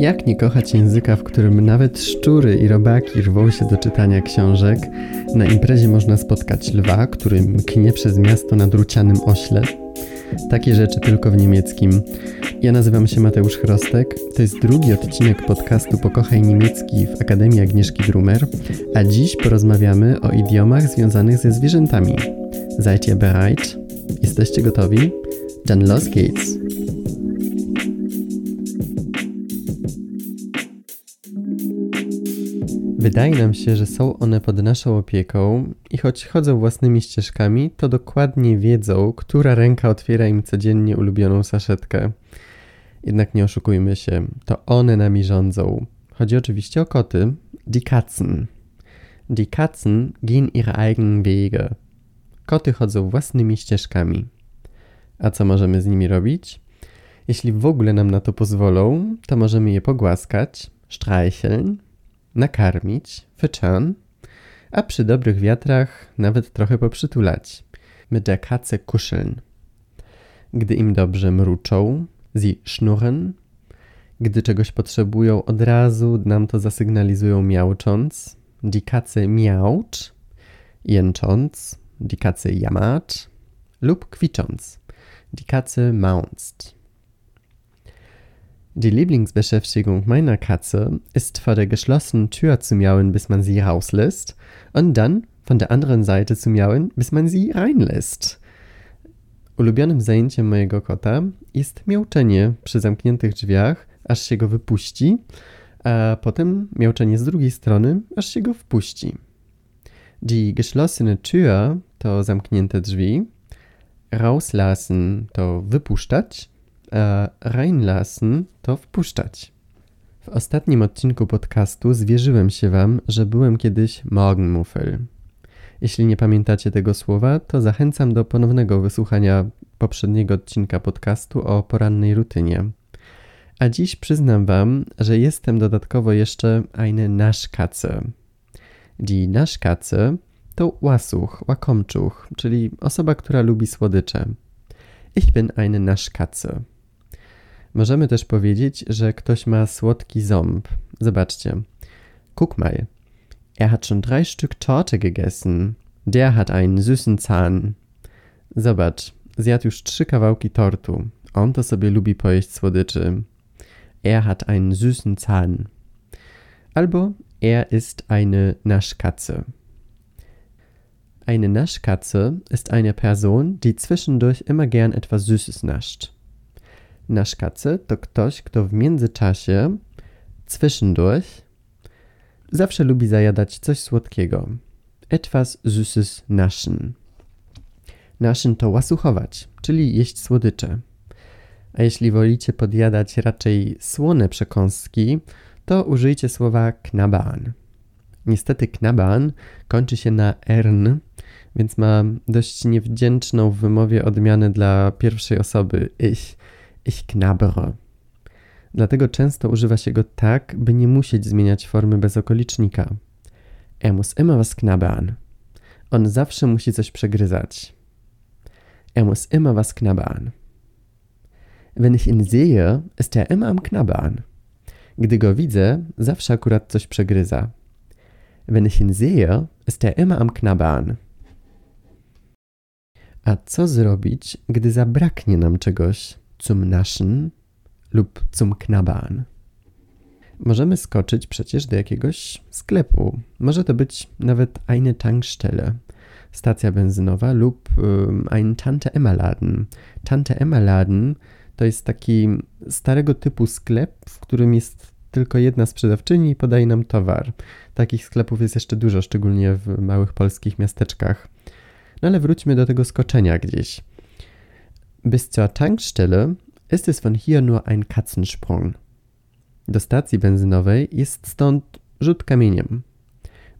Jak nie kochać języka, w którym nawet szczury i robaki rwą się do czytania książek? Na imprezie można spotkać lwa, który mknie przez miasto na drucianym ośle. Takie rzeczy tylko w niemieckim. Ja nazywam się Mateusz Chrostek. To jest drugi odcinek podcastu Pokochaj Niemiecki w Akademii Agnieszki Drumer, a dziś porozmawiamy o idiomach związanych ze zwierzętami. Seid ihr bereit? Jesteście gotowi? Dann los geht's! Wydaje nam się, że są one pod naszą opieką i choć chodzą własnymi ścieżkami, to dokładnie wiedzą, która ręka otwiera im codziennie ulubioną saszetkę. Jednak nie oszukujmy się, to one nami rządzą. Chodzi oczywiście o koty. Die Katzen. Die Katzen gehen ihre eigenen Wege. Koty chodzą własnymi ścieżkami. A co możemy z nimi robić? Jeśli w ogóle nam na to pozwolą, to możemy je pogłaskać, streicheln, nakarmić, fyczan, a przy dobrych wiatrach nawet trochę poprzytulać. Katze kuscheln. Gdy im dobrze mruczą, sie schnurren. Gdy czegoś potrzebują, od razu nam to zasygnalizują miaucząc. Die Katze miaucz, jęcząc. Die Katze jammert lub kwicząc. Die Katze maunzt. Die Lieblingsbeschäftigung meiner Katze ist vor der geschlossenen Tür zu miauen, bis man sie rauslässt, und dann von der anderen Seite zu miauen, bis man sie reinlässt. Ulubionym zajęciem mojego kota jest miauczenie przy zamkniętych drzwiach, aż się go wypuści, a potem miauczenie z drugiej strony, aż się go wpuści. Die geschlossene Tür to zamknięte drzwi, rauslassen to wypuszczać, a reinlassen to wpuszczać. W ostatnim odcinku podcastu zwierzyłem się Wam, że byłem kiedyś Morgenmuffel. Jeśli nie pamiętacie tego słowa, to zachęcam do ponownego wysłuchania poprzedniego odcinka podcastu o porannej rutynie. A dziś przyznam Wam, że jestem dodatkowo jeszcze eine Naschkatze. Die Naschkatze to łasuch, łakomczuch, czyli osoba, która lubi słodycze. Ich bin eine Naschkatze. Możemy też powiedzieć, że ktoś ma słodki ząb. Zobaczcie. Guck mal. Er hat schon drei Stück Torte gegessen. Der hat einen süßen Zahn. Zobacz, zjadł już trzy kawałki tortu. On to sobie lubi pojeść słodyczy. Er hat einen süßen Zahn. Albo er ist eine Naschkatze. Eine Naschkatze ist eine Person, die zwischendurch immer gern etwas Süßes nascht. Naschkatze to ktoś, kto w międzyczasie, zwischendurch, zawsze lubi zajadać coś słodkiego. Etwas süßes naschen. Naschen to łasuchować, czyli jeść słodycze. A jeśli wolicie podjadać raczej słone przekąski, to użyjcie słowa knaban. Niestety knaban kończy się na ern, więc ma dość niewdzięczną w wymowie odmianę dla pierwszej osoby ich ich knabbere. Dlatego często używa się go tak, by nie musieć zmieniać formy bez okolicznika. Er muss immer was knabbern. On zawsze musi coś przegryzać. Er muss immer was knabbern. Wenn ich ihn sehe, ist er immer am knabbern. Gdy go widzę, zawsze akurat coś przegryza. Wenn ich ihn sehe, ist er immer am knabbern. A co zrobić, gdy zabraknie nam czegoś? Zum Naschen lub zum Knabbern. Możemy skoczyć przecież do jakiegoś sklepu. Może to być nawet eine Tankstelle, stacja benzynowa lub um, ein Tante Emma Laden. Tante Emma Laden to jest taki starego typu sklep, w którym jest tylko jedna sprzedawczyni i podaje nam towar. Takich sklepów jest jeszcze dużo, szczególnie w małych polskich miasteczkach. No ale wróćmy do tego skoczenia gdzieś. Bis zur Tankstelle ist es von hier nur ein Katzensprung. Do stacji benzynowej jest stąd rzut kamieniem.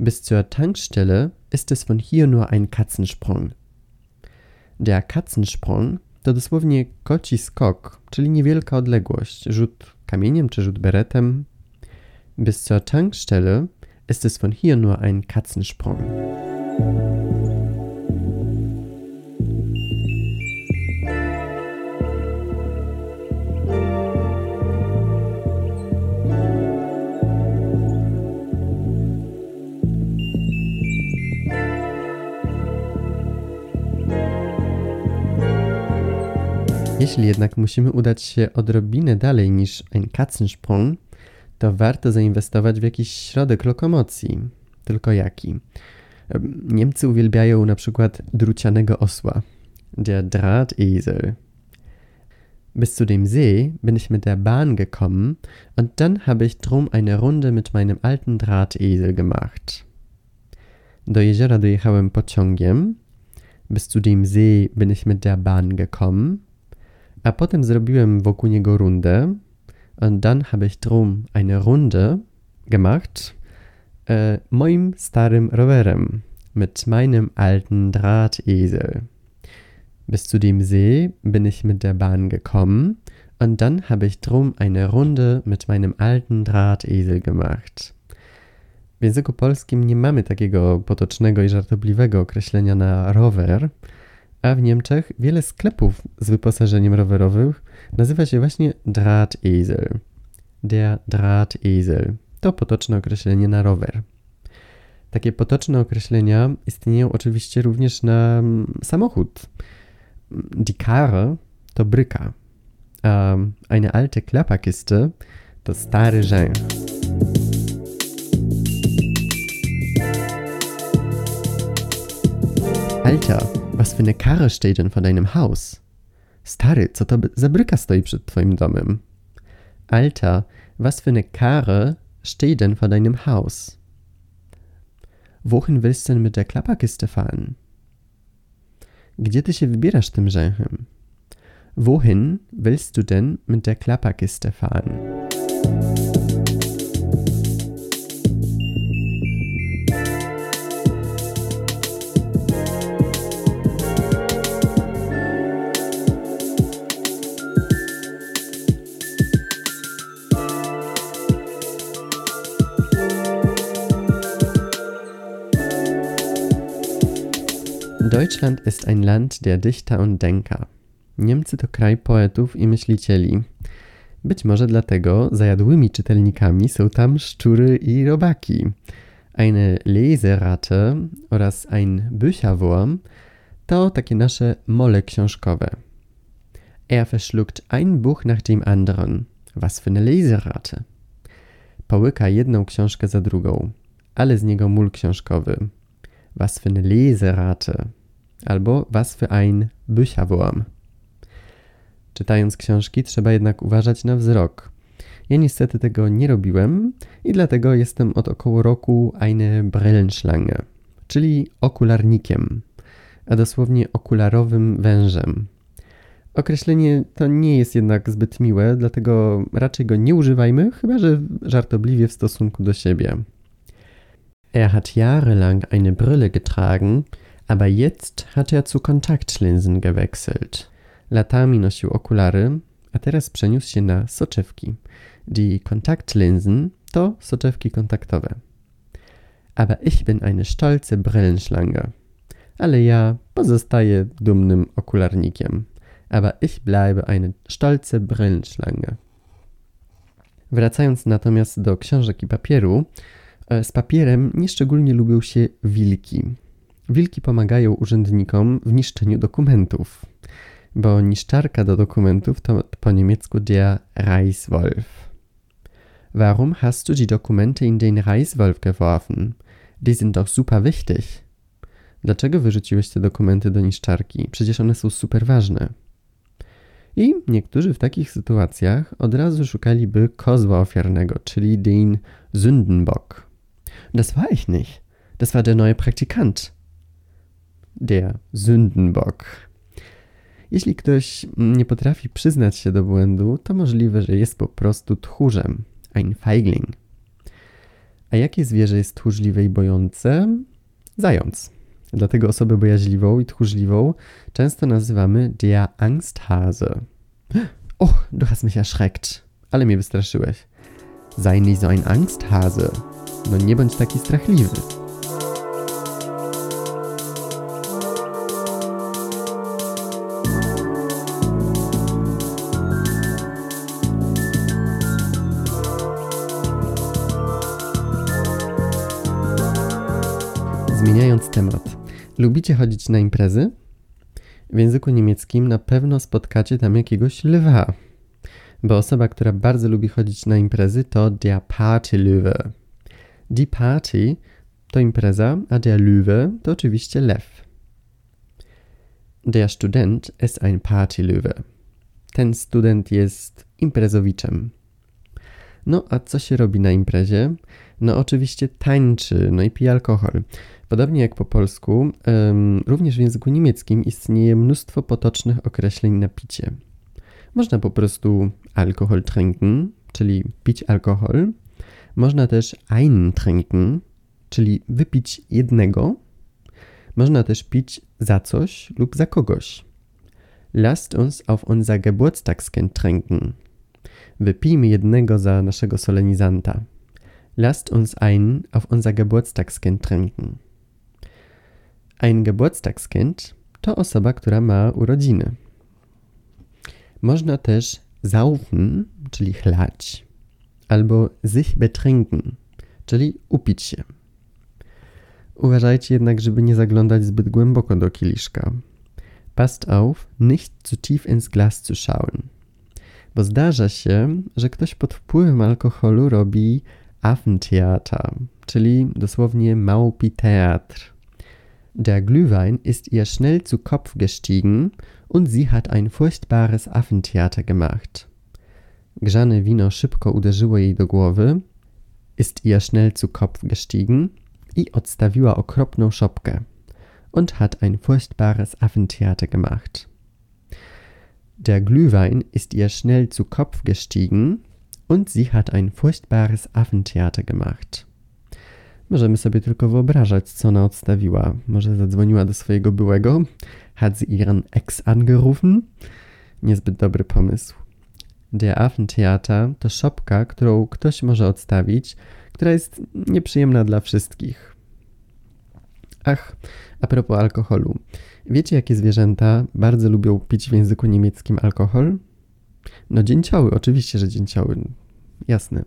Bis zur Tankstelle ist es von hier nur ein Katzensprung. Der Katzensprung to dosłownie koci skok, czyli niewielka odległość, rzut kamieniem czy rzut beretem. Bis zur Tankstelle ist es von hier nur ein Katzensprung. Jeśli jednak musimy udać się odrobinę dalej niż ein Katzensprung, to warto zainwestować w jakiś środek lokomocji. Tylko jaki? Niemcy uwielbiają na przykład drucianego osła, der Drahtesel. Bis zu dem See bin ich mit der Bahn gekommen und dann habe ich drum eine Runde mit meinem alten Drahtesel gemacht. Do jeziora dojechałem pociągiem. Bis zu dem See bin ich mit der Bahn gekommen. A potem zrobiłem wokół niego rundę. Und dann habe ich drum eine Runde gemacht äh, moim starym rowerem mit meinem alten Drahtesel. Bis zu dem See bin ich mit der Bahn gekommen und dann habe ich drum eine Runde mit meinem alten Drahtesel gemacht. W języku polskim nie mamy takiego potocznego i żartobliwego określenia na rower, a w Niemczech wiele sklepów z wyposażeniem rowerowym nazywa się właśnie Drahtesel. Der Drahtesel to potoczne określenie na rower. Takie potoczne określenia istnieją oczywiście również na mm, samochód. Die Karre to bryka, a eine alte Klapperkiste to stary rzęch. Alter, was für eine Karre steht denn vor deinem Haus? Stary, co to za bryka stoi przed twoim domem? Alter, was für eine Karre steht denn vor deinem Haus? Wohin willst du denn mit der Klapperkiste fahren? Gdzie ty się wybierasz tym rzęchem? Wohin willst du denn mit der Klapperkiste fahren? Deutschland ist ein Land der Dichter und Denker. Niemcy to kraj poetów i myślicieli. Być może dlatego zajadłymi czytelnikami są tam szczury i robaki. Eine Leseratte oraz ein Bücherwurm to takie nasze mole książkowe. Er verschluckt ein Buch nach dem anderen. Was für eine Leseratte. Połyka jedną książkę za drugą, ale z niego mól książkowy. Was für eine Leseratte albo Was für ein Bücherwurm. Czytając książki, trzeba jednak uważać na wzrok. Ja niestety tego nie robiłem i dlatego jestem od około roku eine Brillenschlange, czyli okularnikiem, a dosłownie okularowym wężem. Określenie to nie jest jednak zbyt miłe, dlatego raczej go nie używajmy, chyba że żartobliwie w stosunku do siebie. Er hat jahrelang eine Brille getragen, aber jetzt hat er zu Kontaktlinsen gewechselt. Latami nosił okulary, a teraz przeniósł się na soczewki. Die Kontaktlinsen to soczewki kontaktowe. Aber ich bin eine stolze Brillenschlange. Ale ja pozostaję dumnym okularnikiem. Aber ich bleibe eine stolze Brillenschlange. Wracając natomiast do książek i papieru, e, z papierem nieszczególnie lubią się wilki. Wilki pomagają urzędnikom w niszczeniu dokumentów, bo niszczarka do dokumentów to po niemiecku der Reiswolf. Warum hast du die Dokumente in den Reiswolf geworfen? Die sind doch super wichtig. Dlaczego wyrzuciłeś te dokumenty do niszczarki? Przecież one są super ważne. I niektórzy w takich sytuacjach od razu szukaliby kozła ofiarnego, czyli den Sündenbock. Das war ich nicht. Das war der neue Praktikant der Sündenbock. Jeśli ktoś nie potrafi przyznać się do błędu, to możliwe, że jest po prostu tchórzem, ein Feigling. A jakie zwierzę jest tchórzliwe i bojące? Zając. Dlatego osobę bojaźliwą i tchórzliwą często nazywamy der Angsthase. Och, du hast mich erschreckt. Ale mnie wystraszyłeś. Sei nie so ein Angsthase. No nie bądź taki strachliwy. Temat. Lubicie chodzić na imprezy? W języku niemieckim na pewno spotkacie tam jakiegoś lwa, bo osoba, która bardzo lubi chodzić na imprezy, to der Partylöwe. Die Party to impreza, a der Löwe to oczywiście lew. Der Student ist ein Partylöwe. Ten student jest imprezowiczem. No a co się robi na imprezie? No oczywiście tańczy, no i pije alkohol. Podobnie jak po polsku, również w języku niemieckim istnieje mnóstwo potocznych określeń na picie. Można po prostu alkohol trinken, czyli pić alkohol. Można też einen trinken, czyli wypić jednego. Można też pić za coś lub za kogoś. Lasst uns auf unser Geburtstagskind trinken. Wypijmy jednego za naszego solenizanta. Lasst uns einen auf unser Geburtstagskind trinken. Ein Geburtstagskind to osoba, która ma urodziny. Można też saufen, czyli chlać, albo sich betrinken, czyli upić się. Uważajcie jednak, żeby nie zaglądać zbyt głęboko do kieliszka. Passt auf, nicht zu tief ins Glas zu schauen. Bo zdarza się, że ktoś pod wpływem alkoholu robi Affentheater, czyli dosłownie Maupi-Teatr. Der Glühwein ist ihr schnell zu Kopf gestiegen und sie hat ein furchtbares Affentheater gemacht. Grzane wino szybko uderzyło jej do głowy, ist ihr schnell zu Kopf gestiegen i odstawiła okropną szopkę und hat ein furchtbares Affentheater gemacht. Der Glühwein ist ihr schnell zu Kopf gestiegen und sie hat ein furchtbares Affentheater gemacht. Możemy sobie tylko wyobrażać, co ona odstawiła. Może zadzwoniła do swojego byłego, hat sie ihren Ex angerufen? Niezbyt dobry pomysł. Der Affentheater to szopka, którą ktoś może odstawić, która jest nieprzyjemna dla wszystkich. Ach, a propos alkoholu. Wiecie, jakie zwierzęta bardzo lubią pić w języku niemieckim alkohol? No dzięcioły, oczywiście, że dzięcioły. Jasne.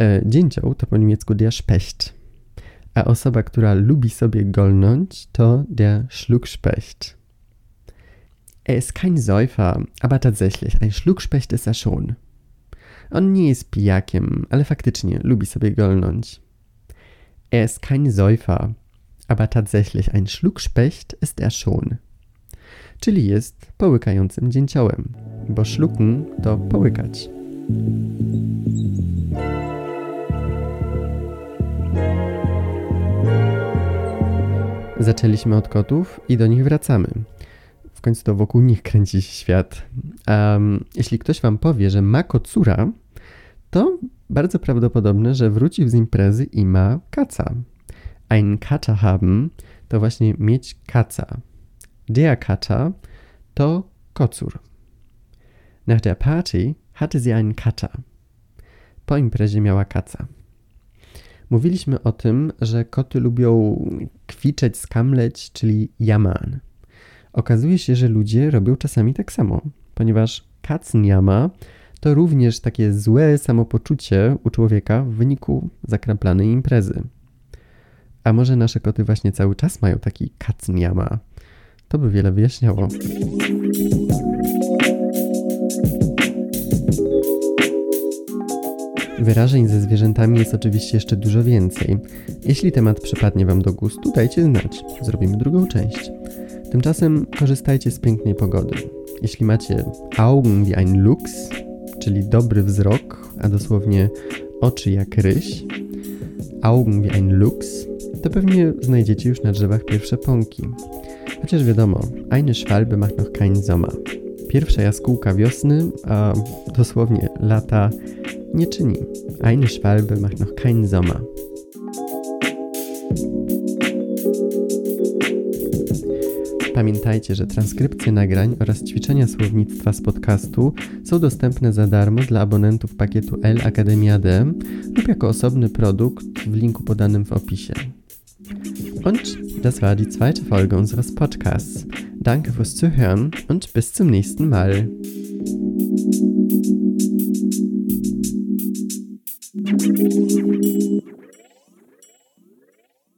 E, dzięcioł to po niemiecku der Specht. A osoba, która lubi sobie golnąć, to der Schluckspecht. Er ist kein Säufer, aber tatsächlich, ein Schluckspecht ist er schon. On nie jest pijakiem, ale faktycznie lubi sobie golnąć. Er ist kein Säufer, aber tatsächlich ein Schluckspecht ist er schon. Czyli jest połykającym dzięciołem, bo szlucken to połykać. Zaczęliśmy od kotów i do nich wracamy. W końcu to wokół nich kręci się świat. Um, jeśli ktoś wam powie, że ma kocura, to bardzo prawdopodobne, że wrócił z imprezy i ma kaca. Ein Kater haben to właśnie mieć kaca. Der Kater to kocur. Nach der Party hatte sie einen Kater. Po imprezie miała kaca. Mówiliśmy o tym, że koty lubią kwiczeć, skamleć, czyli jaman. Okazuje się, że ludzie robią czasami tak samo, ponieważ kacnjama to również takie złe samopoczucie u człowieka w wyniku zakraplanej imprezy. A może nasze koty właśnie cały czas mają taki kacnjama? To by wiele wyjaśniało. Wyrażeń ze zwierzętami jest oczywiście jeszcze dużo więcej. Jeśli temat przypadnie Wam do gustu, dajcie znać. Zrobimy drugą część. Tymczasem korzystajcie z pięknej pogody. Jeśli macie Augen wie ein Lux, czyli dobry wzrok, a dosłownie oczy jak ryś, Augen wie ein Lux, to pewnie znajdziecie już na drzewach pierwsze pąki. Chociaż wiadomo, eine Schwalbe macht noch keinen Sommer. Pierwsza jaskółka wiosny, a dosłownie lata, nie czyni. Eine Schwalbe macht noch keinen Sommer. Pamiętajcie, że transkrypcje nagrań oraz ćwiczenia słownictwa z podcastu są dostępne za darmo dla abonentów pakietu L Akademia D lub jako osobny produkt w linku podanym w opisie. Und das war die zweite Folge unseres Podcasts. Danke fürs Zuhören und bis zum nächsten Mal.